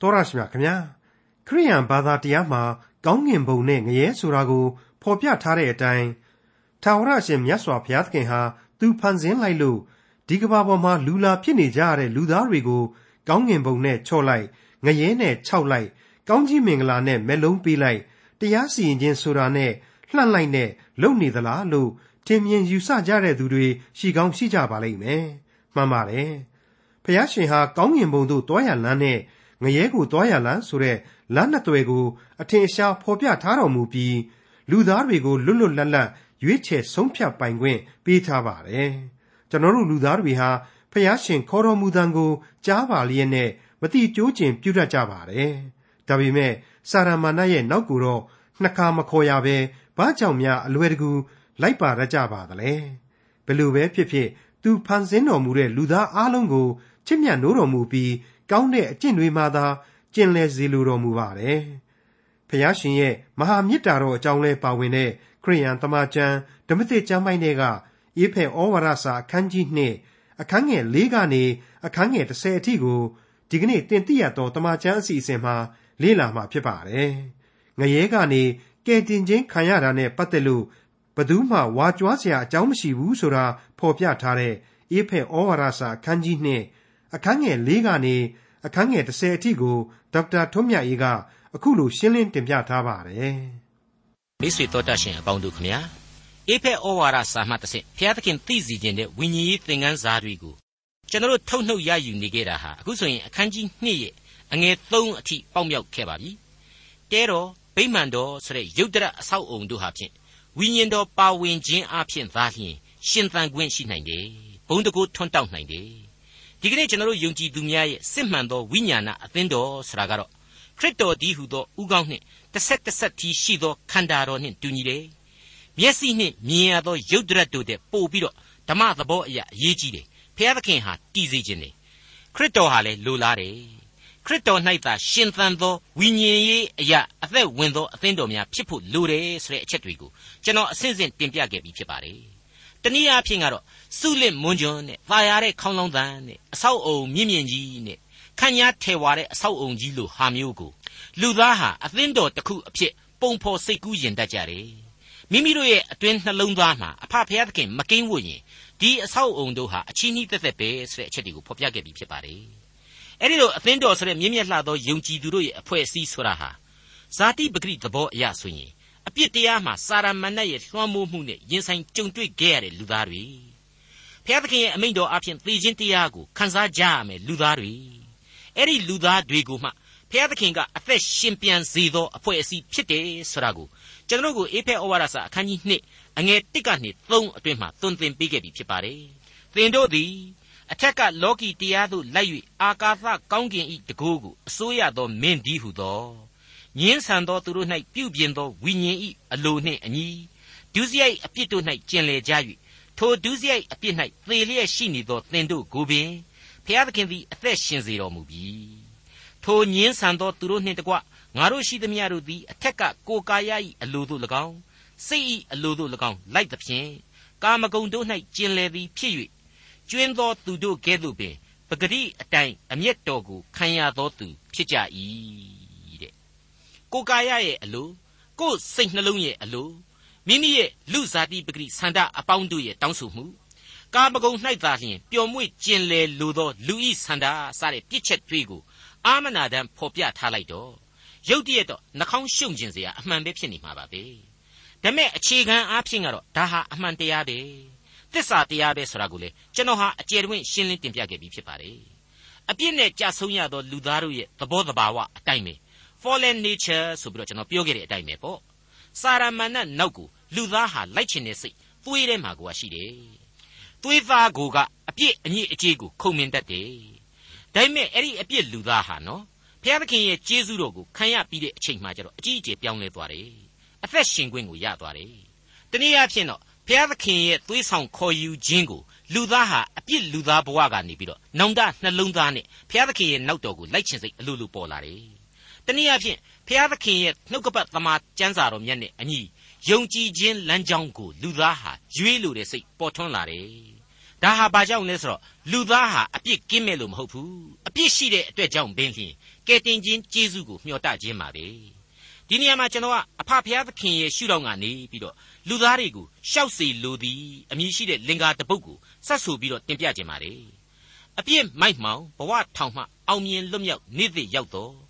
တော်ရရှိမြခင်ဗျာခရိယန်ဘာသာတရားမှာကောင်းငင်ဘုံနဲ့ငရဲဆိုတာကို ဖော်ပြထားတဲ့အတိုင်းထာဝရရှင်မြတ်စွာဘုရားသခင်ဟာသူဖန်ဆင်းလိုက်လို့ဒီကဘာပေါ်မှာလူလာဖြစ်နေကြရတဲ့လူသားတွေကို ကောင်းငင်ဘုံနဲ့ချော့လိုက်ငရဲနဲ့ခြောက်လိုက် ကောင်းကြီးမင်္ဂလာနဲ့မက်လုံးပေးလိုက်တရားစီရင်ခြင်းဆိုတာနဲ့လှန့်လိုက်နဲ့လုံနေသလားလို့ထင်မြင်ယူဆကြတဲ့သူတွေရှိကောင်းရှိကြပါလိမ့်မယ်မှန်ပါတယ်ဖျားရှင်ဟာကောင်းငင်ဘုံသို့တွားရလမ်းနဲ့ ငရဲကိုတွားရလမ်းဆိုတဲ့လမ်းနှစ်သွယ်ကို အထင်အရှားဖော်ပြထားတော်မူပြီး လူသားတွေကိုလွတ်လွတ်လပ်လပ်ရွေးချယ်ဆုံးဖြတ်ပိုင်ခွင့်ပေးထားပါတယ်ကျွန်တော်တို့လူသားတွေဟာဖျားရှင်ခေါ်တော်မူသံကိုကြားပါလျက်နဲ့မတိကျိုးကျင်ပြုတတ်ကြပါတယ်ဒါပေမဲ့စာရမဏေရဲ့နောက်ကိုတော့နှစ်ခါမခေါ်ရဘဲဘာကြောင့်များအလွယ်တကူလိုက်ပါရကြပါသလဲဘယ်လိုပဲဖြစ်ဖြစ်သူဖန်ဆင်းတော်မူတဲ့လူသားအလုံးကိုချစ်မြတ်နိုးတော်မူပြီး ကောင်းတဲ့အကျင့်တွေမှသာကျင့်လဲစေလိုတော်မူပါတယ်ဖျားရှင်ရဲ့မဟာမေတ္တာတော်အကြောင်းလဲပါဝင်တဲ့ခရိယန်တမန်ကျမ်းဓမ္မသစ်ကျမ်းပိုင်းတွေကအေဖဲဩဝါဒစာအခန်းကြီး2အခန်းငယ်၄ကနေအခန်းငယ်30အထိကိုဒီကနေ့တင်ပြရတော့တမန်ကျမ်းအစီအစဉ်မှာလေ့လာမှာဖြစ်ပါတယ်။ငရဲကနေကယ်တင်ခြင်းခံရတာနဲ့ပတ်သက်လို့ဘသူမှဝါကြွားစရာအကြောင်းမရှိဘူးဆိုတာဖော်ပြထားတဲ့အေဖဲဩဝါဒစာအခန်းကြီး2 အခန်းငယ်၄ကနေအခန်းငယ်30အထိကိုဒေါက်တာထွန်းမြတ်အေးကအခုလိုရှင်းလင်းတင်ပြထားပါတယ်။မိတ်ဆွေတော်တတ်ရှင်အပေါင်းတို့ခမညာအေဖဲဩဝါဒစာမှတစ်ဆင့်ဘုရားသခင်သိစီခြင်းတဲ့ဝိညာဉ်ရေးသင်ခန်းစာတွေကိုကျွန်တော်တို့ထုတ်နှုတ်ရယူနေခဲ့တာဟာအခုဆိုရင်အခန်းကြီး2ရဲ့အငယ်3အထိပေါက်မြောက်ခဲ့ပါပြီ။တဲတော်ဗိမာန်တော်ဆိုတဲ့ယုတ်တရအဆောက်အုံတို့ဟာဖြင့်ဝိညာဉ်တော်ပါဝင်ခြင်းအပြင်သာလျှင်ရှင်သန်ခွင့်ရှိနိုင်တယ်။ဘုံတကူထွန်းတောက်နိုင်တယ်။ ဒီကနေ့ကျွန်တော်တို့ယုံကြည်သူများရဲ့စစ်မှန်သောဝိညာဏအသင်းတော်ဆိုတာကတော့ခရစ်တော်ဒီဟုသောဥကောင်းနှင့်တစ်ဆက်တစ်ဆက်တီရှိသောခန္ဓာတော်နှင့်တူညီတယ်။မျက်စိနှင့်မြင်ရသောယုတ်တရက်တို့တဲ့ပို့ပြီးတော့ဓမ္မသဘောအရာအရေးကြီးတယ်။ဖျားသခင်ဟာတည်စေခြင်းတယ်။ခရစ်တော်ဟာလည်းလိုလားတယ်ခရစ်တော်၌သာရှင်သန်သောဝိညာဉ်ရေးအရာအသက်ဝင်သောအသင်းတော်များဖြစ်ဖို့လိုတယ်ဆိုတဲ့အချက်တွေကိုကျွန်တော်အစဉ်စဉ်တင်ပြခဲ့ပြီးဖြစ်ပါတယ်။ တနည်းအားဖြင့်ကတော့စုလစ်မွန်ဂျွန်းနဲ့ပါရတဲ့ခေါင်းလောင်းသံနဲ့အဆောက်အုံမြင့်မြင့်ကြီးနဲ့ခန့်ညားထဲဝါတဲ့အဆောက်အုံကြီးလိုဟာမျိုးကိုလူသားဟာအသင်းတော်တစ်ခုအဖြစ်ပုံဖော်စိတ်ကူးယင်တတ်ကြတယ်။မိမိတို့ရဲ့အတွင်းနှလုံးသားမှာအဖဖျားသခင်မကင်းဝတ်ရင်ဒီအဆောက်အုံတို့ဟာအချီးနှီးသက်သက်ပဲဆိုတဲ့အချက်တွေကိုဖော်ပြခဲ့ပြီးဖြစ်ပါတယ်။အဲ့ဒီလိုအသင်းတော်ဆိုတဲ့မြင့်မြတ်လှသောယုံကြည်သူတို့ရဲ့အဖွဲ့အစည်းဆိုတာဟာဇာတိပဂရိသဘောအရဆိုရင် အပြစ်တရားမှာစာရမဏတ်ရဲ့လွှမ်းမိုးမှုနဲ့ရင်ဆိုင်ကြုံတွေ့ခဲ့ရတဲ့လူသားတွေဖျားသခင်ရဲ့အမိန့်တော်အဖြစ်သေခြင်းတရားကိုခန်းစားကြရမယ်လူသားတွေအဲ့ဒီလူသားတွေကိုမှဖျားသခင်ကအသက်ရှင်ပြန်စေသောအဖွဲ့အစည်းဖြစ်တယ်ဆိုတာကိုကျွန်တော်တို့ကိုအေဖက်ဩဝါဒစာအခန်းကြီး2အငယ်1ကနေ3အတွင်းမှာသွန်သင်ပေးခဲ့ပြီဖြစ်ပါတယ်သင်တို့သည်အထက်ကလောကီတရားသို့လိုက်၍အာကာသကောင်းကင်ဤတကိုးကိုအစိုးရသောမင်းဒီဟုသော ညင်းဆန်သောသူတို့၌ပြုပြင်သောဝိညာဉ်ဤအလိုနှင့်အညီဒုစရိုက်အပြစ်တို့၌ကျင်လည်ကြ၍ထိုဒုစရိုက်အပြစ်၌သေလျက်ရှိနေသောသင်တို့ကိုပင်ဖျားသခင်သည်အသက်ရှင်စေတော်မူပြီထိုညင်းဆန်သောသူတို့နှင့်တကွငါတို့ရှိသမျှတို့သည်အထက်ကကိုကာယ၏အလိုတို့၎င်းစိတ်၏အလိုတို့၎င်းလိုက်သဖြင့်ကာမဂုဏ်တို့၌ကျင်လည်သည်ဖြစ်၍ကျွင်းသောသူတို့ကဲ့သို့ပင်ပဂရိအတိုင်းအမျက်တော်ကိုခံရသောသူဖြစ်ကြ၏တဲ့ ကိုကာယရဲ့အလိုကိုယ်စိတ်နှလုံးရဲ့အလိုမိမိရဲ့လူစားတိပဂရိဆန္ဒအပေါင်းတို့ရဲ့တောင်းဆိုမှုကာမဂုဏ်၌သာလျှင်ပျော်မွေ့ကျင်လည်လိုသောလူဤဆန္ဒစတဲ့ပြစ်ချက်တွေကိုအာမနာတမ်းဖော်ပြထားလိုက်တော့ရုတ်တရက်တော့နှာခေါင်းရှုံခြင်းစရာအမှန်ပဲဖြစ်နေမှာပါပဲဒါမဲ့အခြေခံအားဖြင့်ကတော့ဒါဟာအမှန်တရားပဲသစ္စာတရားပဲဆိုတာကိုလေကျွန်တော်ဟာအကျယ်တွင်ရှင်းလင်းတင်ပြခဲ့ပြီးဖြစ်ပါတယ်အပြစ်နဲ့ကြာဆုံးရသောလူသားတို့ရဲ့သဘောတဘာဝအတိုင်းပဲ fallen nature ဆိုပြီးတော့ကျွန်တော်ပြောခဲ့တဲ့အတိုင်းပဲပေါ့စာရမဏတ်နောက်ကိုလူသားဟာလိုက်ချင်တဲ့စိတ်သွေးထဲမှာကိုရှိတယ်သွေးသားကိုကအပြစ်အညစ်အကြေးကိုခုံမြင်တတ်တယ်ဒါပေမဲ့အဲ့ဒီအပြစ်လူသားဟာနော်ဘုရားသခင်ရဲ့ကျေးဇူးတော်ကိုခံရပြီးတဲ့အချိန်မှကျတော့အကြီးအကျယ်ပြောင်းလဲသွားတယ်အသက်ရှင်ခွင့်ကိုရသွားတယ်တနည်းအားဖြင့်တော့ဘုရားသခင်ရဲ့သွေးဆောင်ခေါ်ယူခြင်းကိုလူသားဟာအပြစ်လူသားဘဝကနေပြီးတော့နောင်တနှလုံးသားနဲ့ဘုရားသခင်ရဲ့နောက်တော်ကိုလိုက်ချင်စိတ်အလိုလိုပေါ်လာတယ်။ တနည်းအားဖြင့်ဘုရားသခင်ရဲ့နှုတ်ကပတ်သမာကျမ်းစာတော်မြတ်နဲ့အညီယုံကြည်ခြင်းလမ်းကြောင်းကိုလူသားဟာရွေးလိုတဲ့စိတ်ပေါ်ထွန်းလာတယ်။ဒါဟာဘာကြောင့်လဲဆိုတော့လူသားဟာအပြစ်ကင်းမဲ့လို့မဟုတ်ဘူးအပြစ်ရှိတဲ့အတွက်ကြောင့်ပင်လျှင်ကယ်တင်ခြင်းကျေးဇူးကိုမျှော်တခြင်းပါပဲဒီနေရာမှာကျွန်တော်ကအဖဖျားသခင်ရဲ့ရှုထောင့်ကနေပြီးတော့လူသားတွေကိုရှောက်စီလိုသည်အမည်ရှိတဲ့လင်္ကာတပုတ်ကိုစတ်ဆူပြီးတော့တင်ပြခြင်းပါတယ်အပြစ်မိုက်မှောင်ဘဝထောင်မှအောင်မြင်လွတ်မြောက်နေ့သစ်ရောက်တော့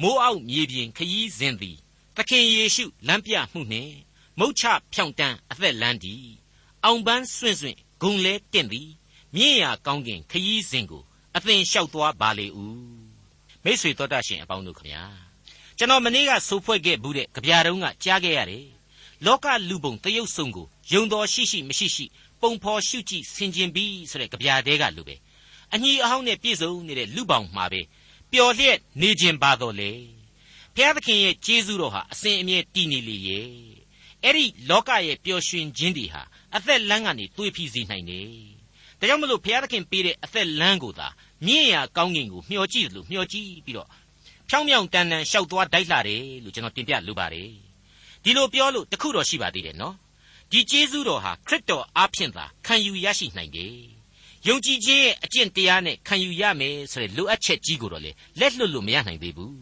မိုးအောက်မြေပြင်ခရီးစဉ်သည်သခင်ယေရှုလမ်းပြမှုနှင့်မုတ်ချဖြောင်တန်းအသက်လန်းသည်အောင်ပန်းစွင့်စွင့်ဂုံလဲတင့်သည်မြင့်ရာကောင်းကင်ခရီးစဉ်ကိုအသင်လျှောက်သွားပါလေဦးမိတ်ဆွေတော်တတ်ရှင်အပေါင်းတို့ခမညာကျွန်တော်မနေ့ကဆိုဖွဲ့ခဲ့ဘူးတဲ့ကြပြတုံးကကြားခဲ့ရတယ်လောကလူပုံတရုပ်ဆုံကိုယုံတော်ရှိရှိမရှိရှိပုံဖော်ရှုကြည့်ဆင်ခြင်ပြီးဆိုတဲ့ကြပြတဲကလူပဲအညီအဟောင်းနဲ့ပြည့်စုံနေတဲ့လူပောင်မှာပဲ ပျော်လျက်နေခြင်းပါတော့လေဘုရားသခင်ရဲ့ကျေးဇူးတော်ဟာအစဉ်အမြဲတည်နေလေရဲ့အဲ့ဒီလောကရဲ့ပျော်ရွှင်ခြင်းတွေဟာအသက်လမ်းကနေတွေးဖြီးစေနိုင်တယ်ဒါကြောင့်မလို့ဘုရားသခင်ပေးတဲ့အသက်လမ်းကိုသာမြင့်ရာကောင်းကင်ကိုမျှော်ကြည့်လို့မျှော်ကြည့်ပြီးတော့ဖြောင်းမြောင်တန်တန်ရှောက်သွားတိုက်လှတယ်လို့ကျွန်တော်တင်ပြလိုပါတယ်ဒီလိုပြောလို့တခုတော့ရှိပါသေးတယ်နော်ဒီကျေးဇူးတော်ဟာခရစ်တော်အားဖြင့်သာခံယူရရှိနိုင်တယ် ယုံကြည်ခြင်းရဲ့အကျင့်တရားနဲ့ခံယူရမယ်ဆိုတဲ့လိုအပ်ချက်ကြီးကိုတော့လေလက်လွတ်လို့မရနိုင်သေးဘူး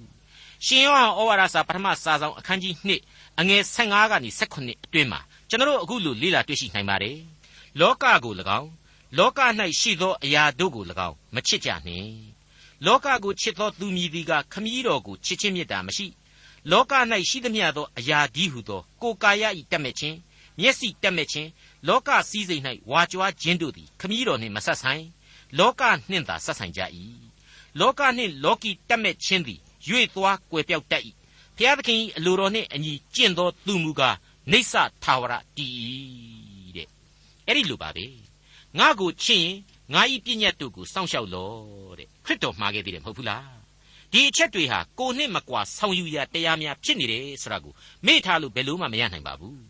ရှင်ယောဟန်ဩဝါဒစာပထမစာဆောင်အခန်းကြီး2အငယ်15ကနေ18အတွင်းမှာကျွန်တော်တို့အခုလိုလေ့လာတွေ့ရှိနိုင်ပါတယ်လောကကို၎င်းလောက၌ရှိသောအရာတို့ကို၎င်းမချစ်ကြနှင့်လောကကိုချစ်သောသူမည်သည်ကခမည်းတော်ကိုချစ်ခြင်းမေတ္တာမရှိလောက၌ရှိသမျှသောအရာဒီဟုသောကိုယ်ကာယ၏တက်မဲ့ခြင်းမျက်စိတက်မဲ့ခြင်း လောကစည်းစိမ်၌ဝါကြွားခြင်းတို့သည်ခမည်းတော်နှင့်မဆက်ဆိုင်လောကနှင့်သာဆက်ဆိုင်ကြ၏လောကနှင့်လောကီတက်မဲ့ခြင်းသည်ရွေ့သွားကွယ်ပြောက်တတ်၏ဖျားသခင်၏အလိုတော်နှင့်အညီကျင့်သောသူမူကားနေဆထာဝရတည်၏တဲ့အဲ့ဒီလိုပါပဲငါကိုချစ်ရင်ငါဤပြည့်ညတ်တို့ကိုစောင့်ရှောက်လောတဲ့ခရစ်တော်မှာခဲ့သေးတယ်မဟုတ်ဘူးလားဒီအချက်တွေဟာကိုနှစ်မကွာဆောင်ယူရတရားများဖြစ်နေတယ်ဆိုတာကိုမေ့ထားလို့ဘယ်လို့မှမရနိုင်ပါဘူး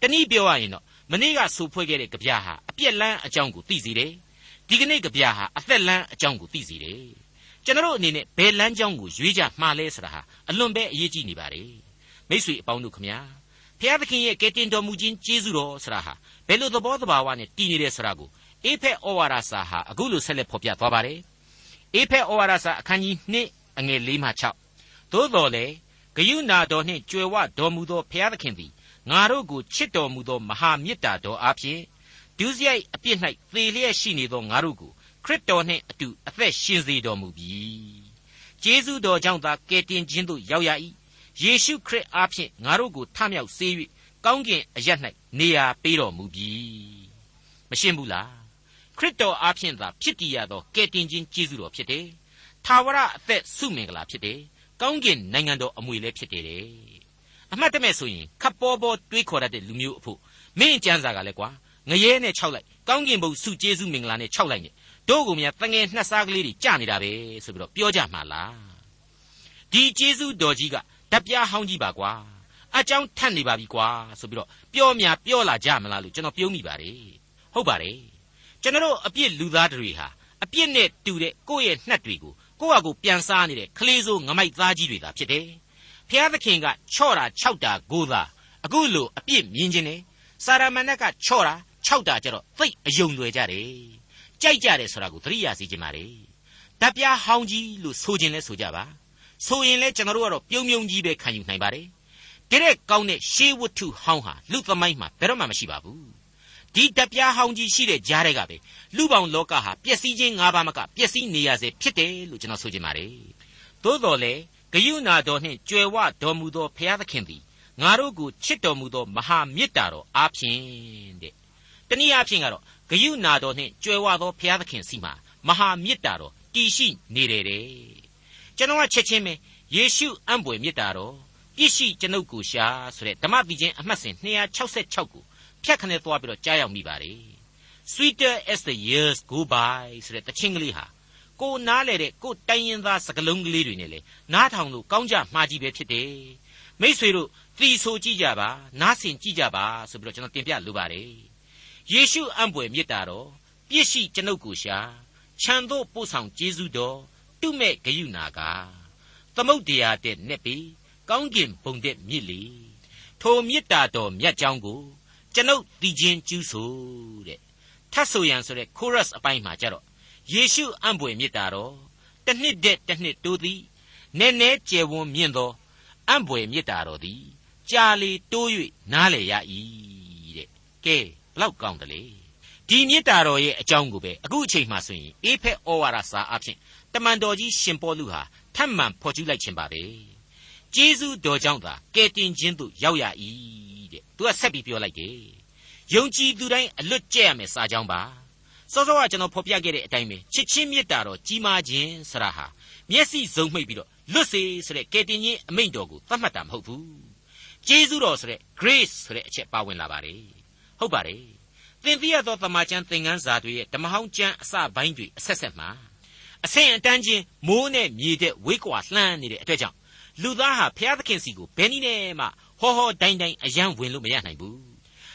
တနည်းပြောရရင်တော့ မနေ့ကဆိုဖွဲ့ခဲ့တဲ့ကြပြားဟာအပြက်လန်းအကြောင်းကိုသိစေတယ်ဒီကနေ့ကြပြားဟာအသက်လန်းအကြောင်းကိုသိစေတယ်ကျွန်တော်အနေနဲ့ဘယ်လမ်းကြောင်းကိုရွေးကြမှားလဲဆိုတာဟာအလွန်ပဲအရေးကြီးနေပါတယ်မိ쇠အပေါင်းတို့ခမညာဖျားသခင်ရဲ့ကယ်တင်တော်မူခြင်းကျေးဇူးတော်ဆိုတာဟာဘယ်လိုသဘောတဘာဝနဲ့တည်နေတယ်ဆိုတာကိုအေဖက်ဩဝါဒစာဟာအခုလိုဆက်လက်ဖော်ပြသွားပါတယ်အေဖက်ဩဝါဒစာအခန်းကြီး2အငယ်4မှ6သို့တော်လေဂယုဏတော်နှင့်ကြွယ်ဝတော်မူသောဖျားသခင်သည် ငါတို့ကိုချစ်တော်မူသောမဟာမေတ္တာတော်အပြင်ဒုစရိုက်အပြစ်၌သေလျက်ရှိနေသောငါတို့ကိုခရစ်တော်နှင့်အတူအသက်ရှင်စေတော်မူပြီကျေးဇူးတော်ကြောင့်သာကယ်တင်ခြင်းသို့ရောက်ရ၏ယေရှုခရစ်အားဖြင့်ငါတို့ကိုထမြောက်စေ၍ကောင်းကင်အရ၌နေရာပေးတော်မူပြီမရှင်းဘူးလားခရစ်တော်အားဖြင့်သာဖြစ်တည်ရသောကယ်တင်ခြင်းကျေးဇူးတော်ဖြစ်တယ်ထာဝရအသက်ဆုမင်္ဂလာဖြစ်တယ်ကောင်းကင်နိုင်ငံတော်အမွေလည်းဖြစ်တယ် အမှတ်တမဲ့ဆိုရင်ခပ်ပေါ်ပေါ်တွေးခေါ်တတ်တဲ့လူမျိုးအဖို့မင်းကျမ်းစာကလည်းကွာငရဲနဲ့၆လိုက်ကောင်းကင်ဘုံစုကျေးဇူးမင်္ဂလာနဲ့၆လိုက်နဲ့တို့ကိုမြတ်တငယ်နှစ်စားကလေးတွေကြနေတာပဲဆိုပြီးတော့ပြောကြမှာလားဒီကျေးဇူးတော်ကြီးကဓပြားဟောင်းကြီးပါကွာအကြောင်းထက်နေပါပြီကွာဆိုပြီးတော့ပြောများပြောလာကြမလားလို့ကျွန်တော်ပြုံးမိပါတယ်ဟုတ်ပါတယ်ကျွန်တော်အပြစ်လူသားတွေဟာအပြစ်နဲ့တူတဲ့ကိုယ့်ရဲ့နှက်တွေကိုကိုယ့်ဟာကိုယ်ပြန်စားနေတဲ့ကလေးစိုးငမိုက်သားကြီးတွေသာဖြစ်တယ် ဖျားသခင်ကချော့တာ၆တာကိုသာအခုလိုအပြစ်မြင်ခြင်းနဲ့စာရမဏေကချော့တာ၆တာကျတော့သိအယုံလွယ်ကြတယ်ကြိုက်ကြတယ်ဆိုတာကိုသတိရစေချင်ပါလေဓာပြားဟောင်းကြီးလို့ဆိုခြင်းလဲဆိုကြပါဆိုရင်လဲကျွန်တော်တို့ကတော့ပြုံးပြုံးကြီးပဲခံယူနိုင်ပါတယ်တဲ့ကောင်းတဲ့ရှေးဝတ္ထုဟောင်းဟာလူသမိုင်းမှာဘယ်တော့မှမရှိပါဘူးဒီဓာပြားဟောင်းကြီးရှိတဲ့ကြားတွေကပဲလူပေါင်းလောကဟာပျက်စီးခြင်း၅ပါးမကပျက်စီးနေရစေဖြစ်တယ်လို့ကျွန်တော်ဆိုချင်ပါတယ်သို့တော်လည်း ဂယုဏတော်နှင့်ကြွယ်ဝတော်မူသောဘုရားသခင်သည်ငါတို့ကိုချစ်တော်မူသောမဟာမေတ္တာတော်အားဖြင့်တဲ့တနည်းအားဖြင့်ကတော့ဂယုဏတော်နှင့်ကြွယ်ဝသောဘုရားသခင်စီမှာမဟာမေတ္တာတော်တည်ရှိနေတယ်တဲ့ကျွန်တော်ကချက်ချင်းပဲယေရှုအံ့ဘွယ်မေတ္တာတော်ပြည့်ရှိကျွန်ုပ်ကိုရှာဆိုတဲ့ဓမ္မတိချင်းအမှတ်စဉ်266ကိုဖြတ်ခနဲ့သွားပြီးတော့ကြားရောက်မိပါတယ် Sweeter as the years go by ဆိုတဲ့တခြင်းကလေးဟာ ကိုနားလေတဲ့ကိုတိုင်းရင်သားစကလုံးကလေးတွေနဲ့လေနားထောင်လို့ကောင်းကြမှားကြီးပဲဖြစ်တယ်မိษွေတို့သီဆိုကြည့်ကြပါနားဆင်ကြည့်ကြပါဆိုပြီးတော့ကျွန်တော်တင်ပြလိုပါတယ်ယေရှုအံ့ဘွယ်မေတ္တာတော်ပြည့်ရှိကျွန်ုပ်ကိုရှာခြံသို့ပို့ဆောင်ကျေးဇူးတော်တုမဲ့ဂယုနာကသမုတ်တရားတဲ့နဲ့ပြီးကောင်းကင်ဘုံတဲ့မြစ်လီထိုမေတ္တာတော်မြတ်ကြောင်းကိုကျွန်ုပ်တည်ခြင်းကျူးဆိုတဲ့ထထပ်ဆိုရန်ဆိုတဲ့ chorus အပိုင်းမှာကြတော့ ယေရှုအံ့ဖွယ်မေတ္တာတော်တစ်နှစ်တည်းတစ်နှစ်တိုးသည်နည်းနည်းကျယ်ဝန်းမြင့်သောအံ့ဖွယ်မေတ္တာတော်သည်ကြာလေတိုး၍နားလေရ၏တဲ့ကဲဘလောက်ကောင်းတယ်လေဒီမေတ္တာတော်ရဲ့အကြောင်းကိုပဲအခုအချိန်မှဆိုရင်အေဖက်ဩဝါဒစာအဖြစ်တမန်တော်ကြီးရှင်ပေါလုဟာထပ်မံဖော်ကျူးလိုက်ခြင်းပါပဲကျေးဇူးတော်ကြောင့်သာကယ်တင်ခြင်းသို့ရောက်ရ၏တဲ့သူကဆက်ပြီးပြောလိုက်တယ်ယုံကြည်သူတိုင်းအလွတ်ကျက်ရမယ်စာကြောင်းပါ စောစောကကျွန်တော်ဖော်ပြခဲ့တဲ့အတိုင်းပဲချစ်ချင်းမေတ္တာတော်ကြီးမားခြင်းဆရာဟာမျက်စိစုံမှိတ်ပြီးတော့လွတ်စေဆိုတဲ့ကယ်တင်ခြင်းအမိန့်တော်ကိုသတ်မှတ်တာမဟုတ်ဘူးကျေးဇူးတော်ဆိုတဲ့ grace ဆိုတဲ့အချက်ပါဝင်လာပါတယ်ဟုတ်ပါတယ်သင်သိရသောတမန်ကျမ်းသင်ခန်းစာတွေရဲ့ဓမ္မဟောင်းကျမ်းအစပိုင်းတွေအဆက်ဆက်မှာအဆင့်အတန်းချင်းမိုးနဲ့မြေတဲ့ဝေးကွာလှမ်းနေတဲ့အတွက်ကြောင့်လူသားဟာဘုရားသခင်စီကိုဘယ်နည်းနဲ့မှဟောဟောတိုင်းတိုင်းအယံဝင်လို့မရနိုင်ဘူး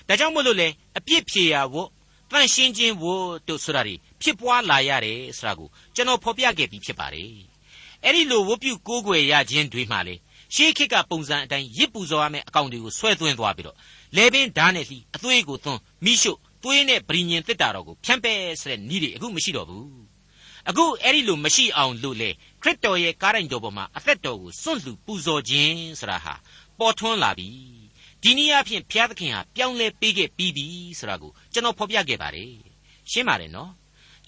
ဒါကြောင့်မို့လို့လေအပြစ်ဖြေရာဝ တ်တန့်ရှင်းခြင်းဝတ်တို့ဆိုတာတွေဖြစ်ပွားလာရတယ်ဆိုတာကိုကျွန်တော်ဖော်ပြခဲ့ပြီးဖြစ်ပါတယ်အဲ့ဒီလိုဝတ်ပြုကိုးကွယ်ရခြင်းတွေမှလေရှေးခေတ်ကပုံစံအတိုင်းရစ်ပူဇော်ရမယ့်အကောင့်တွေကိုဆွဲသွင်းသွားပြီးတော့လေပင်ဓာတ်နဲ့လှီအသွေးကိုသွန်းမိရှုသွေးနဲ့ဗြိညင်တစ်တာတော်ကိုဖြန့်ပဲဆိုတဲ့ဤတွေအခုမရှိတော့ဘူးအခုအဲ့ဒီလိုမရှိအောင်လို့လေခရစ်တော်ရဲ့ကားတိုင်းတော်ပေါ်မှာအသက်တော်ကိုစွန့်လှူပူဇော်ခြင်းဆိုတာဟာပေါ်ထွန်းလာပြီ ဒီနည်းအားဖြင့်ဘုရားသခင်ဟာပြောင်းလဲပေးခဲ့ပြီးပြီဆိုတာကိုကျွန်တော်ဖော်ပြခဲ့ပါတယ်ရှင်းပါတယ်နော်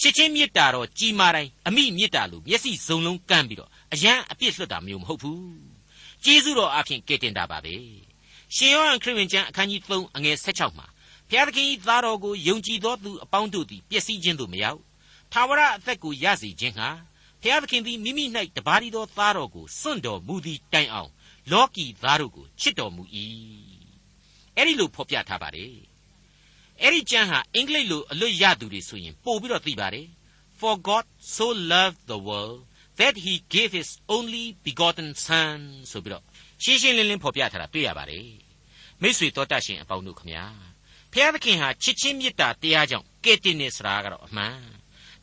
ချစ်ချင်းမေတ္တာတော်ကြီးမားတိုင်းအမိမေတ္တာလို့မျက်စိစုံလုံးကမ်းပြီးတော့အယံအပြစ်လွတ်တာမျိုးမဟုတ်ဘူးကျေးဇူးတော်အားဖြင့်ကယ်တင်တာပါပဲရှင်ယောဟန်ခရစ်ဝင်ကျမ်းအခန်းကြီး3အငယ်16မှာဘုရားသခင်၏သားတော်ကိုယုံကြည်သောသူအပေါင်းတို့သည်ပျက်စီးခြင်းသို့မရောက်ထာဝရအသက်ကိုရစေခြင်းဟာဘုရားသခင်သည်မိမိ၌တပါးရီသောသားတော်ကိုစွန့်တော်မူသည့်တိုင်အောင်လောကီသားတို့ကိုချစ်တော်မူ၏ အဲ့ဒီလိုဖော်ပြထားပါတယ်အဲ့ဒီကျမ်းဟာအင်္ဂလိပ်လိုအလွတ်ရသူတွေဆိုရင်ပို့ပြီးတော့သိပါတယ် For God so loved the world that he gave his only begotten son ဆိုပြီးတော့ရှင်းရှင်းလင်းလင်းဖော်ပြထားတာတွေ့ရပါတယ်မိတ်ဆွေတော်တတ်ရှင်အပေါင်းတို့ခမညာဖျားသခင်ဟာချစ်ချင်းမေတ္တာတရားကြောင့်ကဲ့တင်နေစရာကတော့အမှန်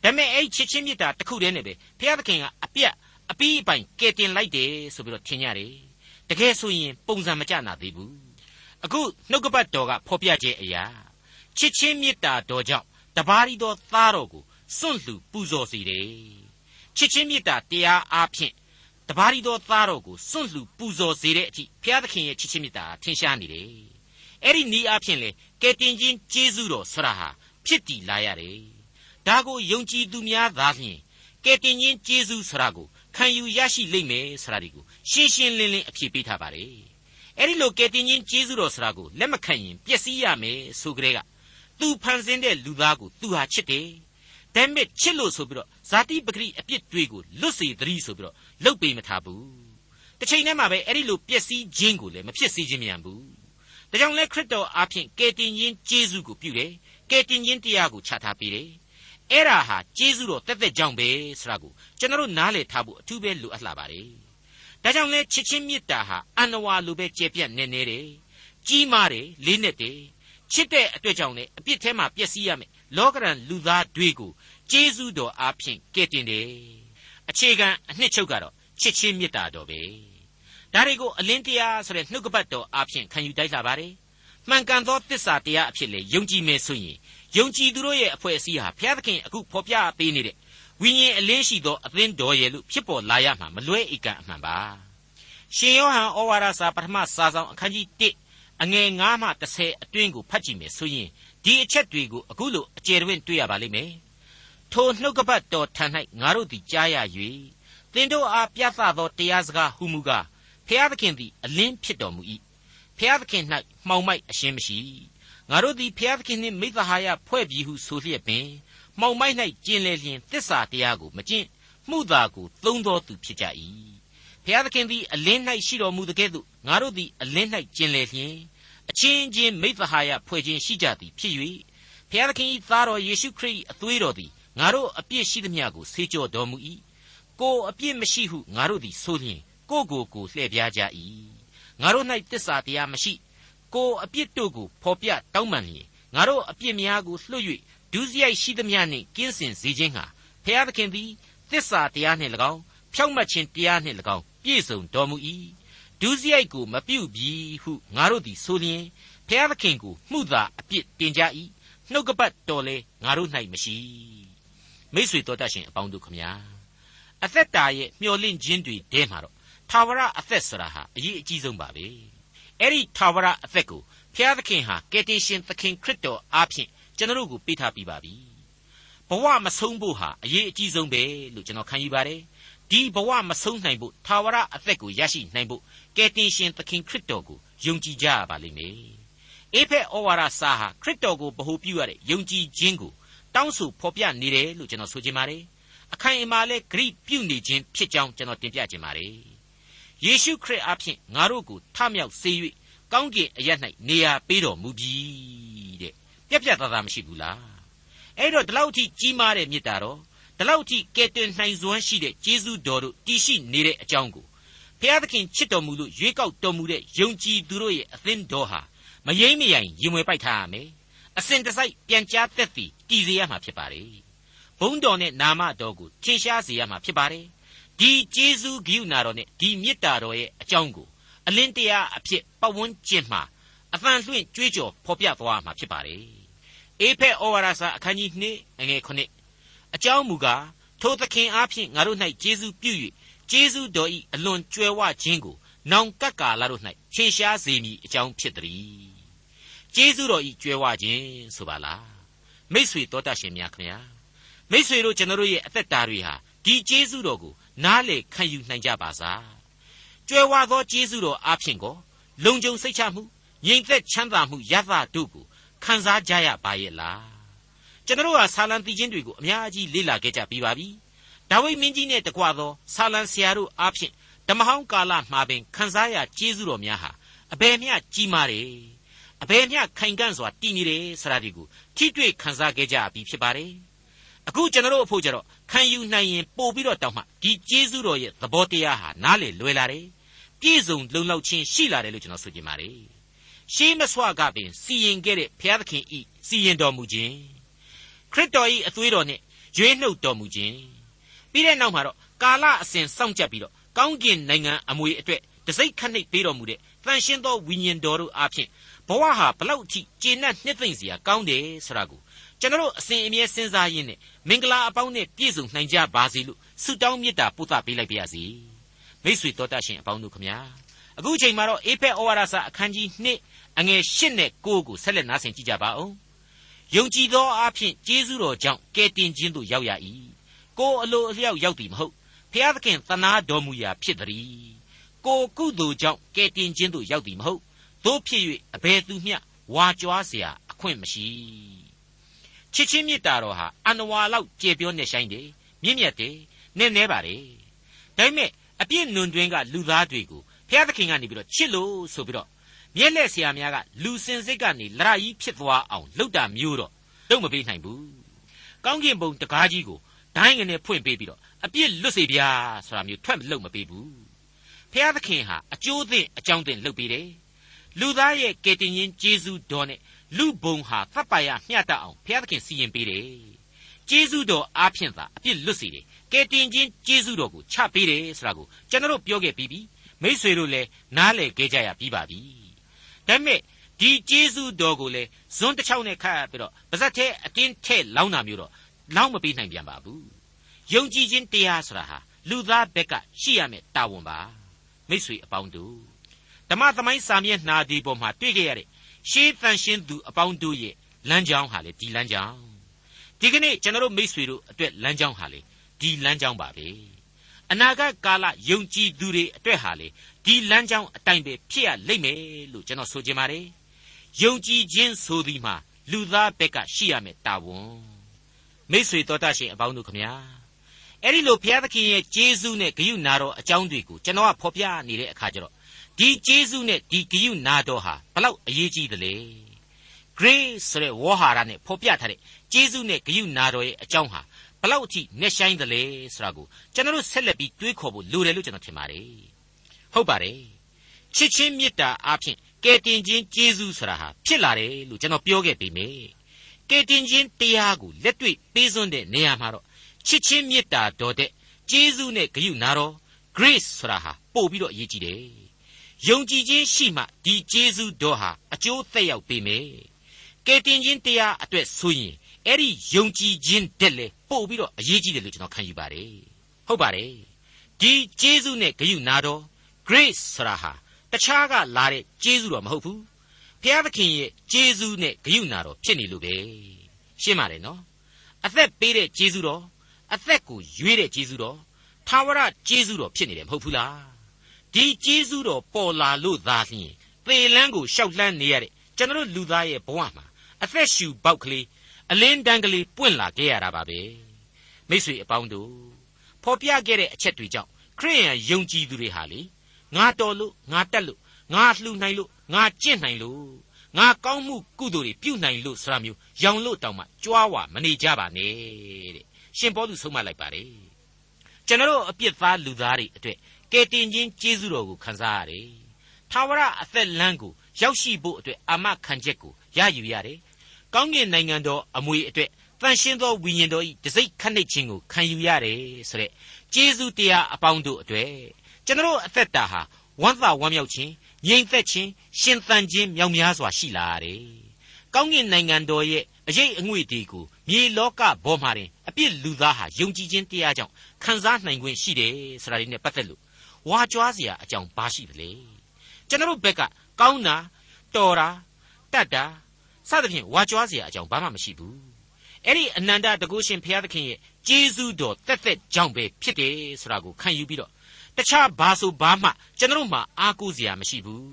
ဒါပေမဲ့အဲ့ချစ်ချင်းမေတ္တာတစ်ခုတည်းနဲ့ပဲဖျားသခင်ကအပြတ်အပီးအပိုင်ကဲ့တင်လိုက်တယ်ဆိုပြီးတော့ထင်ကြတယ်တကယ်ဆိုရင်ပုံစံမကျနာသေးဘူး အခုနှုတ်ကပတ်တော်ကဖော်ပြခြင်းအရာချစ်ချင်းမေတ္တာတော်ကြောင့်တပါးရီတော်သားတော်ကိုစွန့်လှူပူဇော်စေတယ်ချစ်ချင်းမေတ္တာတရားအားဖြင့်တပါးရီတော်သားတော်ကိုစွန့်လှူပူဇော်စေတဲ့အထိဘုရားသခင်ရဲ့ချစ်ချင်းမေတ္တာထင်ရှားနေတယ်အဲ့ဒီနီးအားဖြင့်လေကယ်တင်ခြင်းကျေးဇူးတော်ဆရာဟာဖြစ်တည်လာရတယ်ဒါကိုယုံကြည်သူများသာလျှင်ကယ်တင်ခြင်းကျေးဇူးဆရာကိုခံယူရရှိလိမ့်မယ်ဆရာဒီကိုရှင်းရှင်းလင်းလင်းအဖြေပေးထားပါတယ် အဲ့ဒီလိုကယ်တင်ခြင်းကျေးဇူးတော်ဆရာကိုလက်မခံရင်ပျက်စီးရမယ်ဆိုကြတဲ့ကသူဖန်ဆင်းတဲ့လူသားကိုသူဟာချစ်တယ်ဒါပေမဲ့ချစ်လို့ဆိုပြီးတော့ဇာတိပဂရိအပြစ်တွေကိုလွတ်စေသတိဆိုပြီးတော့လှုပ်ပေးမထားဘူးတစ်ချိန်တည်းမှာပဲအဲ့ဒီလိုပျက်စီးခြင်းကိုလည်းမဖြစ်စေခြင်းမြန်ဘူးဒါကြောင့်လဲခရစ်တော်အားဖြင့်ကယ်တင်ခြင်းကျေးဇူးကိုပြုတယ်ကယ်တင်ခြင်းတရားကိုချထားပေးတယ်အဲ့ဒါဟာကျေးဇူးတော်တက်တက်ကြောင့်ပဲဆိုတာကိုကျွန်တော်နားလည်ထားဖို့အထူးပဲလိုအပ်လာပါတယ် ဒါကြောင့်လဲချစ်ချင်းမေတ္တာဟာအန္နဝါလိုပဲကျေပြတ်နေနေတယ်ကြီးမားတယ်လေးနက်တယ်ချစ်တဲ့အတွက်ကြောင့်လေအပြစ်ထဲမှာပျက်စီးရမယ်လောကရန်လူသားတွေကိုကျေးဇူးတော်အားဖြင့်ကယ်တင်တယ်အခြေခံအနှစ်ချုပ်ကတော့ချစ်ချင်းမေတ္တာတော်ပဲဒါတွေကိုအလင်းတရားဆိုတဲ့နှုတ်ကပတ်တော်အားဖြင့်ခံယူတိုက်လာပါတယ်မှန်ကန်သောတစ္ဆာတရားအဖြစ်လေယုံကြည်မယ်ဆိုရင်ယုံကြည်သူတို့ရဲ့အဖွဲ့အစည်းဟာဘုရားသခင်အခုဖော်ပြပေးနေတဲ့ ဝိညာဉ်အလင်းရှိသောအသင်းတော်ရဲ့လို့ဖြစ်ပေါ်လာရမှာမလွဲဧကန်အမှန်ပါရှင်ယောဟန်ဩဝါဒစာပထမစာဆောင်အခန်းကြီး1အငယ်9မှ10အတွင်းကိုဖတ်ကြည့်မယ်ဆိုရင်ဒီအချက်တွေကိုအခုလိုအကျယ်တွင်တွေ့ရပါလိမ့်မယ်ထိုနှုတ်ကပတ်တော်ထံ၌ငါတို့သည်ကြားရ၍သင်တို့အားပြသသောတရားစကားဟုမူကားဖျားသခင်သည်အလင်းဖြစ်တော်မူ၏ဖျားသခင်၌မှောင်မိုက်အရှင်းမရှိငါတို့သည်ဖျားသခင်နှင့်မိသဟာယဖွဲ့ပြီးဟုဆိုလျက်ပင် မှောင်မိုက်၌ကျင်လေလျင်တစ္ဆာတရားကိုမကျင့်မှုသာကိုသုံးတော်သူဖြစ်ကြ၏ဖျားသခင်သည်အလင်း၌ရှိတော်မူသကဲ့သို့ငါတို့သည်အလင်း၌ကျင်လေလျင်အချင်းချင်းမိသဟာယဖွဲ့ခြင်းရှိကြသည်ဖြစ်၍ဖျားသခင်၏သားတော်ယေရှုခရစ်၏အသွေးတော်သည်ငါတို့အပြစ်ရှိသမျှကိုဆေးကြောတော်မူ၏ကိုအပြစ်မရှိဟုငါတို့သည်ဆိုလျင်ကိုကိုကိုလှည့်ပြားကြ၏ငါတို့၌တစ္ဆာတရားမရှိကိုအပြစ်တို့ကိုဖော်ပြတောင်းပန်လျင်ငါတို့အပြစ်များကိုလွှတ်၍ ဒုစရိုက်ရှိသမျှနှင့်ကင်းစင်စေခြင်းဟာဖျားသခင်သည်တစ္ဆာတရားနှင့်၎င်းဖြောင့်မတ်ခြင်းတရားနှင့်၎င်းပြည့်စုံတော်မူ၏ဒုစရိုက်ကိုမပြုတ်ပြီဟုငါတို့သည်ဆိုလျင်ဖျားသခင်ကိုမှုသာအပြစ်တင်ကြ၏နှုတ်ကပတ်တော်လေငါတို့၌မရှိမိษွေတော်တတ်ရှင်အပေါင်းတို့ခမညာအသက်တာရဲ့မျော်လင့်ခြင်းတွေတဲမှာတော့ထာဝရအသက်ဆိုတာဟာအရေးအကြီးဆုံးပါပဲအဲ့ဒီထာဝရအသက်ကိုဖျားသခင်ဟာကယ်တင်ရှင်သခင်ခရစ်တော်အားဖြင့် ကျွန်တော်တို့ကိုပေးထားပြီးပါပြီဘဝမဆုံးဖို့ဟာအရေးအကြီးဆုံးပဲလို့ကျွန်တော်ခံယူပါတယ်ဒီဘဝမဆုံးနိုင်ဖို့ထာဝရအသက်ကိုရရှိနိုင်ဖို့ကယ်တင်ရှင်သခင်ခရစ်တော်ကိုယုံကြည်ကြရပါလိမ့်မယ်အေဖက်ဩဝါဒစာဟာခရစ်တော်ကိုဗဟုပြုရတဲ့ယုံကြည်ခြင်းကိုတောင်းဆိုဖော်ပြနေတယ်လို့ကျွန်တော်ဆိုချင်ပါတယ်အခိုင်အမာလဲဂရိပြုနေခြင်းဖြစ်ကြောင်းကျွန်တော်တင်ပြခြင်းပါတယ်ယေရှုခရစ်အဖင်ငါတို့ကိုထမြောက်စေ၍ကောင်းကင်အရ၌နေရာပေးတော်မူပြီတဲ့ ပြက်ပြက်သားသားမရှိဘူးလားအဲ့တော့ဒီလောက်ထိကြီးမားတဲ့မေတ္တာတော်ဒီလောက်ထိကယ်တင်နိုင်စွမ်းရှိတဲ့ကျေးဇူးတော်တို့တည်ရှိနေတဲ့အကြောင်းကိုဘုရားသခင်ချစ်တော်မူလို့ရွေးကောက်တော်မူတဲ့ယုံကြည်သူတို့ရဲ့အသင်းတော်ဟာမယိမ့်မယိုင်ရင်ဝင်ပိုက်ထားရမယ်အစဉ်တစိုက်ပြန်ကြားသက်သည်တည်စေရမှာဖြစ်ပါတယ်ဘုန်းတော်နဲ့နာမတော်ကိုထင်ရှားစေရမှာဖြစ်ပါတယ်ဒီကျေးဇူးဂိယူနာတော်နဲ့ဒီမေတ္တာတော်ရဲ့အကြောင်းကိုအလင်းတရားအဖြစ်ပတ်ဝန်းကျင်မှာအဖန်လွှင့်ကြွေးကြော်ဖော်ပြသွားမှာဖြစ်ပါတယ် အေဖက်ဩဝါဒစာအခန်းကြီး2အငယ်9အကြောင်းမူကားထိုသခင်အားဖြင့်ငါတို့၌ကျေးဇူးပြု၍ကျေးဇူးတော်၏အလွန်ကြွယ်ဝခြင်းကိုနောင်ကပ်ကာလတို့၌ထင်ရှားစေမည်အကြောင်းဖြစ်သည်ကျေးဇူးတော်၏ကြွယ်ဝခြင်းဆိုပါလားမိษွေတော်တတ်ရှင်များခင်ဗျာမိษွေတို့ကျွန်တော်တို့ရဲ့အသက်တာတွေဟာဒီကျေးဇူးတော်ကိုနားလေခံယူနိုင်ကြပါစားကြွယ်ဝသောကျေးဇူးတော်အားဖြင့်ကိုလုံခြုံစိတ်ချမှုငြိမ်သက်ချမ်းသာမှုရသတို့ကို ခံစားကြရပါရဲ့လားကျွန်တော်ဟာဆာလံတီချင်းတွေကိုအများကြီးလေ့လာခဲ့ကြပြီးပါပြီဒါဝိမင်းကြီးနဲ့တကွသောဆာလံဆရာတို့အားဖြင့်ဓမ္မဟောင်းကာလမှာပင်ခံစားရကျေးဇူးတော်များဟာအဘယ်မျှကြီးမားတယ်အဘယ်မျှခိုင်ကန့်စွာတည်နေတယ်ဆိုတာဒီကိုထိတွေ့ခံစားခဲ့ကြပြီဖြစ်ပါတယ်အခုကျွန်တော်တို့အဖို့ကြတော့ခံယူနိုင်ရင်ပို့ပြီးတော့တောင်းမှဒီကျေးဇူးတော်ရဲ့သဘောတရားဟာနားလေလွယ်လာတယ်ပြည့်စုံလုံလောက်ခြင်းရှိလာတယ်လို့ကျွန်တော်ဆိုချင်ပါတယ် ရှေးမဆွကပင်စီရင်ခဲ့တဲ့ဘုရားသခင်ဤစီရင်တော်မူခြင်းခရစ်တော်ဤအသွေးတော်နဲ့ရွေးနှုတ်တော်မူခြင်းပြီးတဲ့နောက်မှာတော့ကာလအစဉ်စောင့်ကြပ်ပြီးတော့ကောင်းကင်နိုင်ငံအမွေအတွက်တစိ့ခတ်နှိပ်ပေးတော်မူတဲ့တန်ရှင်းသောဝိညာဉ်တော်တို့အားဖြင့်ဘဝဟာဘလောက်အထိကျေနပ်နှစ်သိမ့်စရာကောင်းတယ်ဆိုတာကိုကျွန်တော်အစဉ်အမြဲစဉ်းစားရင်းနဲ့မင်္ဂလာအပေါင်းနဲ့ပြည့်စုံနိုင်ကြပါစေလို့ဆုတောင်းမေတ္တာပို့သပေးလိုက်ပါရစေမိတ်ဆွေတော်တတ်ရှင်အပေါင်းတို့ခမညာ အခုချိန်မှာတော့အေဖက်ဩဝါဒစာအခန်းကြီး2အငယ်8နဲ့9ကိုဆက်လက်နားဆင်ကြကြပါဦးယုံကြည်သောအဖြစ်ကျေးဇူးတော်ကြောင့်ကယ်တင်ခြင်းသို့ရောက်ရ၏ကိုအလိုအလျောက်ရောက်သည်မဟုတ်ဖျားသခင်သနာတော်မူရာဖြစ်သည်ကိုကုသိုလ်ကြောင့်ကယ်တင်ခြင်းသို့ရောက်သည်မဟုတ်တို့ဖြစ်၍အဘယ်သူမျှဝါကြွားเสียအခွင့်မရှိချစ်ချင်းမြတ်တာတော်ဟာအနဝါလောက်ကျေပြောနေဆိုင်တယ်မြင့်မြတ်တယ်နည်းနည်းပါလေဒါပေမဲ့အပြစ်နွန်တွင်းကလူသားတွေကို ဘုရားသခင်ကနေပြီးတော့ချစ်လို့ဆိုပြီးတော့မြက်လက်ဆရာများကလူစင်စိတ်ကနေလရကြီးဖြစ်သွားအောင်လှုပ်တာမျိုးတော့လုပ်မပေးနိုင်ဘူးကောင်းကင်ဘုံတကားကြီးကိုဒိုင်းငနဲ့ဖွင့်ပေးပြီးတော့အပြစ်လွတ်စေဗျာဆိုတာမျိုးထွက်မလုပ်မပေးဘူးဖျားသခင်ဟာအကျိုးသင့်အကြောင်းသင့်လုပ်ပေးတယ်လူသားရဲ့ကယ်တင်ရှင်ဂျေဇုတော်နဲ့လူဘုံဟာသတ်ပါရမျှတအောင်ဖျားသခင်စီရင်ပေးတယ်ဂျေဇုတော်အားဖြင့်သာအပြစ်လွတ်စေတယ်ကယ်တင်ခြင်းဂျေဇုတော်ကိုချပေးတယ်ဆိုတာကိုကျွန်တော်ပြောခဲ့ပြီးပြီ မိษွေတို့လည်းနားလည်ခဲ့ကြရပြီးပါပြီဒါပေမဲ့ဒီဂျေဇုတော်ကိုလည်းဇွန်းတစ်ချောင်းနဲ့ခတ်ပြီးတော့ပါဇက်သေးအတင်းထဲ့လောင်းတာမျိုးတော့လောင်းမပေးနိုင်ပြန်ပါဘူးယုံကြည်ခြင်းတရားဆိုတာဟာလူသားဘက်ကရှိရမယ့်တာဝန်ပါမိษွေအပေါင်းတို့ဓမ္မသမိုင်းစာမျက်နှာဒီပေါ်မှာတွေ့ကြရတဲ့ရှေးတန်ရှင်းသူအပေါင်းတို့ရဲ့လမ်းကြောင်းဟာလေဒီလမ်းကြောင်းဒီကနေ့ကျွန်တော်တို့မိษွေတို့အတွက်လမ်းကြောင်းဟာလေဒီလမ်းကြောင်းပါပဲ အနာဂတ်ကာလယုံကြည်သူတွေအတွက်ဟာလေဒီလမ်းကြောင်းအတိုင်းပဲဖြစ်ရလိမ့်မယ်လို့ကျွန်တော်ဆိုချင်ပါတယ်ယုံကြည်ခြင်းဆိုသည်မှာလူသားဘက်ကရှိရမယ်တာဝန်မိษွေတော်တတ်ရှင်အပေါင်းတို့ခမညာအဲ့ဒီလိုဘုရားသခင်ရဲ့ကျေးဇူးနဲ့ဂရုနာတော်အကြောင်းတွေကိုကျွန်တော်ကဖော်ပြနေတဲ့အခါကျတော့ဒီကျေးဇူးနဲ့ဒီဂရုနာတော်ဟာဘလောက်အရေးကြီးသလဲ grace ဆိုတဲ့ဝေါ်ဟာရနဲ့ဖော်ပြထားတဲ့ကျေးဇူးနဲ့ဂရုနာတော်ရဲ့အကြောင်းဟာ ဘလောက်အထိနဲ့ဆိုင်သလဲဆိုတာကိုကျွန်တော်တို့ဆက်လက်ပြီးတွေးခေါ်ဖို့လိုတယ်လို့ကျွန်တော်ထင်ပါတယ်ဟုတ်ပါတယ်ချစ်ချင်းမေတ္တာအပြင်ကယ်တင်ခြင်းကျေးဇူးဆိုတာဟာဖြစ်လာတယ်လို့ကျွန်တော်ပြောခဲ့ပြီမေကယ်တင်ခြင်းတရားကိုလက်တွေ့ပေးစွန်းတဲ့နေရာမှာတော့ချစ်ချင်းမေတ္တာတော်တဲ့ကျေးဇူးနဲ့ဂရုနာတော် grace ဆိုတာဟာပို့ပြီးတော့အရေးကြီးတယ်ယုံကြည်ခြင်းရှိမှဒီကျေးဇူးတော်ဟာအကျိုးသက်ရောက်ပေမယ်ကကယ်တင်ခြင်းတရားအတွက်ဆိုရင် အဲ့ဒီယုံကြည်ခြင်းတက်လေပို့ပြီးတော့အရေးကြီးတယ်လို့ကျွန်တော်ခံယူပါတယ်ဟုတ်ပါတယ်ဒီဂျေဇုနဲ့ဂရုနာတော် grace ဆိုတာဟာတခြားကလာတဲ့ဂျေဇုတော့မဟုတ်ဘူးဘုရားသခင်ရဲ့ဂျေဇုနဲ့ဂရုနာတော်ဖြစ်နေလို့ပဲရှင်းပါတယ်နော်အသက်ပေးတဲ့ဂျေဇုတော်အသက်ကိုရွေးတဲ့ဂျေဇုတော်ထာဝရဂျေဇုတော်ဖြစ်နေတယ်မဟုတ်ဘူးလားဒီဂျေဇုတော်ပေါ်လာလို့သာလျှင်သေလန်းကိုရှောက်လှမ်းနေရတဲ့ကျွန်တော်လူသားရဲ့ဘဝမှာအသက်ရှူပေါက်ကလေး အလင်းတန်းကလေးပွင့်လာခဲ့ရတာပါပဲမိတ်ဆွေအပေါင်းတို့ဖော်ပြခဲ့တဲ့အချက်တွေကြောင့်ခရိယန်ယုံကြည်သူတွေဟာလေငါတော်လို့ငါတက်လို့ငါလှူနိုင်လို့ငါကျင့်နိုင်လို့ငါကောင်းမှုကုသိုလ်တွေပြုနိုင်လို့ဆိုတာမျိုးရောင်လို့တောင်မှကြွားဝမနေကြပါနဲ့တဲ့ရှင်ပေါလုဆုံးမလိုက်ပါတယ်ကျွန်တော်အပြစ်သားလူသားတွေအတွေ့ကယ်တင်ခြင်းကျေးဇူးတော်ကိုခံစားရတယ်ထာဝရအသက်လမ်းကိုရောက်ရှိဖို့အတွက်အာမခံချက်ကိုရယူရတယ် ကောင်းကင်နိုင်ငံတော်အမွေအတွက်တန်ရှင်းသောဝိညာဉ်တော်ဤတစိ့ခန့်နှိတ်ခြင်းကိုခံယူရတယ်ဆိုတဲ့ကျေးဇူးတရားအပေါင်းတို့အတွက်ကျွန်တော်အသက်တာဟာဝမ်းသာဝမ်းမြောက်ခြင်းငြိမ်သက်ခြင်းရှင်သန်ခြင်းမြောက်များစွာရှိလာရတယ်။ကောင်းကင်နိုင်ငံတော်ရဲ့အရေးအငွေ့ဒီကိုမြေလောကဘောမှာတင်အပြစ်လူသားဟာယုံကြည်ခြင်းတရားကြောင့်ခံစားနိုင်ခွင့်ရှိတယ်ဆိုတာလေးနဲ့ပတ်သက်လို့ဝါကြွားစရာအကြောင်းဘာရှိသလဲ။ကျွန်တော်ဘက်ကကောင်းတာတော်တာတတ်တာ စသဖြင့်ဝါကြွားစရာအကြောင်းဘာမှမရှိဘူး။အဲ့ဒီအနန္တတကုရှင်ဘုရားသခင်ရဲ့ကျေးဇူးတော်တက်တက်ကြောင့်ပဲဖြစ်တယ်ဆိုတာကိုခံယူပြီးတော့တခြားဘာဆိုဘာမှကျွန်တော်မှအားကိုးစရာမရှိဘူး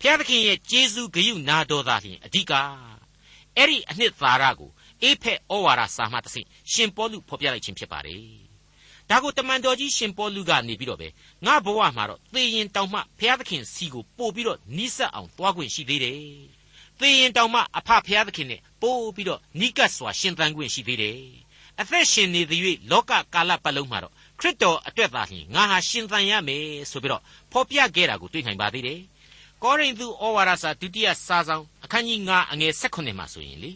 ဘုရားသခင်ရဲ့ကျေးဇူးဂရုနာတော်သာလျှင်အဓိကအဲ့ဒီအနှစ်သာရကိုအေဖက်ဩဝါဒစာမှတစ်ဆင့်ရှင်ပေါလုဖော်ပြလိုက်ခြင်းဖြစ်ပါတယ်ဒါကိုတမန်တော်ကြီးရှင်ပေါလုကနေပြီးတော့ပဲငါဘဝမှာတော့သေရင်တောင်မှဘုရားသခင်စီကိုပို့ပြီးတော့နီးစပ်အောင်သွားခွင့်ရှိသေးတယ် သေရင်တောင်မှအဖဘုရားသခင်နဲ့ပို့ပြီးတော့နီးကပ်စွာရှင်သန်ခွင့်ရှိသေးတယ်အသက်ရှင်နေသည်၍လောကကာလပတ်လုံးမှာတော့ခရစ်တော်အတွက်သာလျှင်ငါဟာရှင်သန်ရမယ်ဆိုပြီးတော့ဖော်ပြခဲ့တာကိုတွေ့နိုင်ပါသေးတယ်။ကောရိန္သုဩဝါဒစာဒုတိယစာဆောင်အခန်းကြီး9အငယ်16မှာဆိုရင်လေ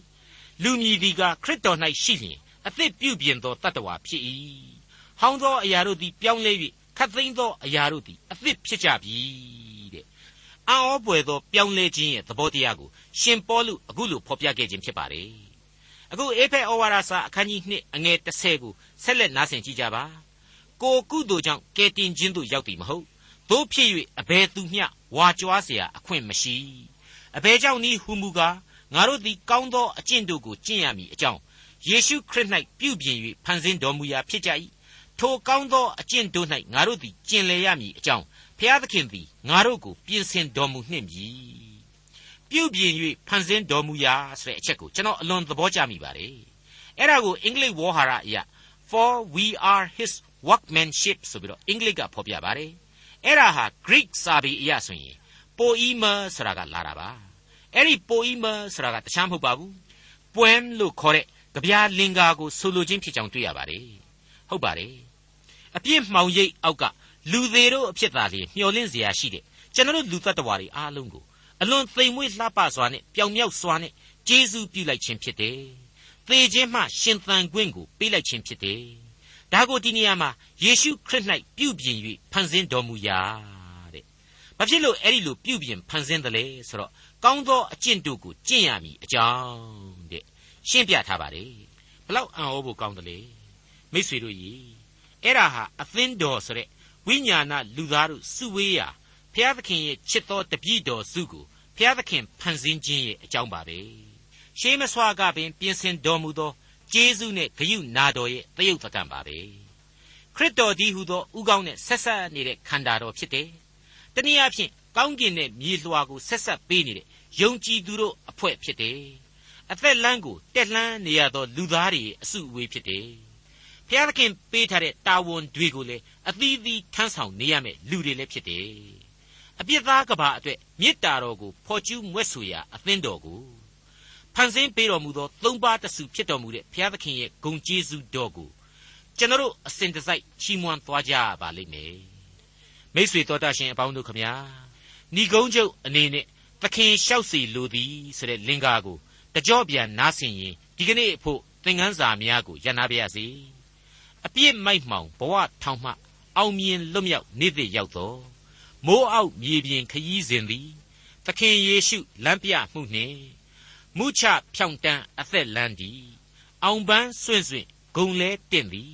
လူမြည်ဒီကခရစ်တော်၌ရှိလျင်အသစ်ပြုပြင်သောတတ္တဝါဖြစ်၏။ဟောင်းသောအရာတို့သည်ပြောင်းလဲ၍ခတ်သိမ်းသောအရာတို့သည်အသစ်ဖြစ်ကြပြီတဲ့။ အံ့ဩပွေသောပြောင်းလဲခြင်းရဲ့သဘောတရားကိုရှင်ပေါလုအခုလိုဖော်ပြခဲ့ခြင်းဖြစ်ပါတယ်။အခုအေဖက်ဩဝါဒစာအခန်းကြီး2အငယ်30ကိုဆက်လက်နားဆင်ကြည့်ကြပါ။ကိုကုသိုလ်ကြောင့်ကယ်တင်ခြင်းသို့ရောက်သည်မဟုတ်တို့ဖြစ်၍အဘယ်သူမျှဝါကြွားเสียအခွင့်မရှိအဘယ်ကြောင့်နည်းဟူမူကားငါတို့သည်ကောင်းသောအကျင့်တို့ကိုကျင့်ရမည်အကြောင်းယေရှုခရစ်၌ပြုပြင်၍ဖန်ဆင်းတော်မူရာဖြစ်ကြ၏ထိုကောင်းသောအကျင့်တို့၌ငါတို့သည်ကျင့်လည်ရမည်အကြောင်း ဖျားသခင်သည်ငါတို့ကိုပြင်ဆင်တော်မူနှင့်ပြီပြုပြင်၍ဖန်ဆင်းတော်မူရာဆိုတဲ့အချက်ကိုကျွန်တော်အလွန်သဘောကျမိပါတယ်အဲ့ဒါကိုအင်္ဂလိပ်ဝေါ်ဟာရအရာ for we are his workmanship ဆိုပြီးတော့အင်္ဂလိပ်ကဖော်ပြပါတယ်အဲ့ဒါဟာ Greek စာပေအရဆိုရင် poema ဆိုတာကလာတာပါအဲ့ဒီ poema ဆိုတာကတခြားမဟုတ်ပါဘူး poem လို့ခေါ်တဲ့ကြပြားလင်္ကာကိုဆိုလိုခြင်းဖြစ်ကြောင်းတွေ့ရပါတယ်ဟုတ်ပါတယ်အပြစ်မှောင်ရိပ်အောက်က လူသေးတို့အဖြစ်သာလေမျောလင့်เสียရှိတဲ့ကျွန်တော်လူသက်တော်တွေအားလုံးကိုအလွန်သိမ်မွေ့လှပစွာနဲ့ပျောင်မြောက်စွာနဲ့ကျေးဇူးပြုလိုက်ခြင်းဖြစ်တယ်။သေခြင်းမှရှင်သန်ခွင့်ကိုပေးလိုက်ခြင်းဖြစ်တယ်ဒါကိုဒီနေရာမှာယေရှုခရစ်၌ပြုပြင်၍ဖန်ဆင်းတော်မူရာတဲ့။ဘာဖြစ်လို့အဲ့ဒီလိုပြုပြင်ဖန်ဆင်းတယ်လဲဆိုတော့ကောင်းသောအကျင့်တို့ကိုကျင့်ရမည်အကြောင်းတဲ့။ရှင်းပြထားပါတယ်။ဘလောက်အံ့ဩဖို့ကောင်းတယ်လေ။မိษွေတို့ကြီးအဲ့ဒါဟာအသင်းတော်ဆိုတဲ့ ဝိညာဏလူသားတို့စုဝေးရာဘုရားသခင်ရဲ့ချစ်တော်တပည့်တော်စုကိုဘုရားသခင်ဖန်ဆင်းခြင်းရဲ့အကြောင်းပါပဲ။ရှေးမစွာကပင်ပြင်ဆင်တော်မူသောကျေးဇူးနဲ့ဂရုနာတော်ရဲ့တယုတ်တကံပါပဲခရစ်တော်ဒီဟုသောဥကောင်းနဲ့ဆက်ဆက်နေတဲ့ခန္ဓာတော်ဖြစ်တယ်တနည်းအားဖြင့်ကောင်းကင်နဲ့မြေလွှာကိုဆက်ဆက်ပေးနေတဲ့ယုံကြည်သူတို့အဖွဲ့ဖြစ်တယ်အသက်လမ်းကိုတက်လှမ်းနေရသောလူသားတွေအစုအဝေးဖြစ်တယ် ဖျားသခင်ပေးထားတဲ့တာဝန်တွေကိုလည်းအသီးသီးထမ်းဆောင်နေရမယ်လူတွေလည်းဖြစ်တယ်အပြစ်သားကဘာအတွက်မေတ္တာတော်ကိုဖော်ကျူးမွဲ့ဆိုရာအသင်းတော်ကိုဖန်ဆင်းပေးတော်မူသောသုံးပါးတစုဖြစ်တော်မူတဲ့ဘုရားသခင်ရဲ့ဂုဏ်ကျေးဇူးတော်ကိုကျွန်တော်အစဉ်တစိုက်ချီးမွမ်းသွားကြပါလိမ့်မယ်မိษွေတော်တတ်ရှင်အပေါင်းတို့ခမညာဏီကုန်းချုပ်အနေနဲ့သခင်လျှောက်စီလိုသည်ဆိုတဲ့လင်္ကာကိုတကြော့ပြန်နားဆင်ရင်ဒီကနေ့အဖို့သင်ခန်းစာများကိုရန်နာပါရစေ အပြစ်မိုက်မှောင်ဘဝထောင်မှ အောင်မြင်လွတ်မြောက်နေ့သစ်ရောက်တော်မိုးအောက်မြေပြင်ခရီးစဉ်သည်သခင်ယေရှုလမ်းပြမှုနှင့်မမှုချဖြောင့်တန်းအသက်လန်းသည်အောင်ပန်းစွင့်စွင့်ဂုံလဲတင့်သည်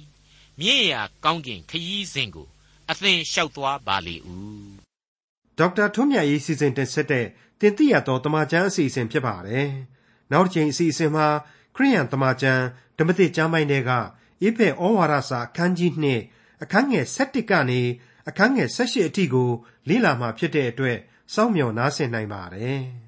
မြင့်ရာကောင်းကင်ခရီးစဉ်ကိုအသင်လျှောက်သွားပါလေဦးဒေါက်တာထွန်းမြတ်ရေးစီစဉ်တင်ဆက်တဲ့တင်ပြရသောတမချန်းအစီအစဉ်ဖြစ်ပါတယ်နောက်တစ်ချိန်အစီအစဉ်မှာခရိယန်တမချန်းဓမ္မတိကျမ်းပိုင်းတွေက ဣဖေဩဝါဒစာအခန်းကြီး2အခန်းငယ်7ကနေအခန်းငယ်18အထိကိုလေ့လာမှာဖြစ်တဲ့အတွက်စောင့်မျှော်နားဆင်နိုင်ပါတယ်။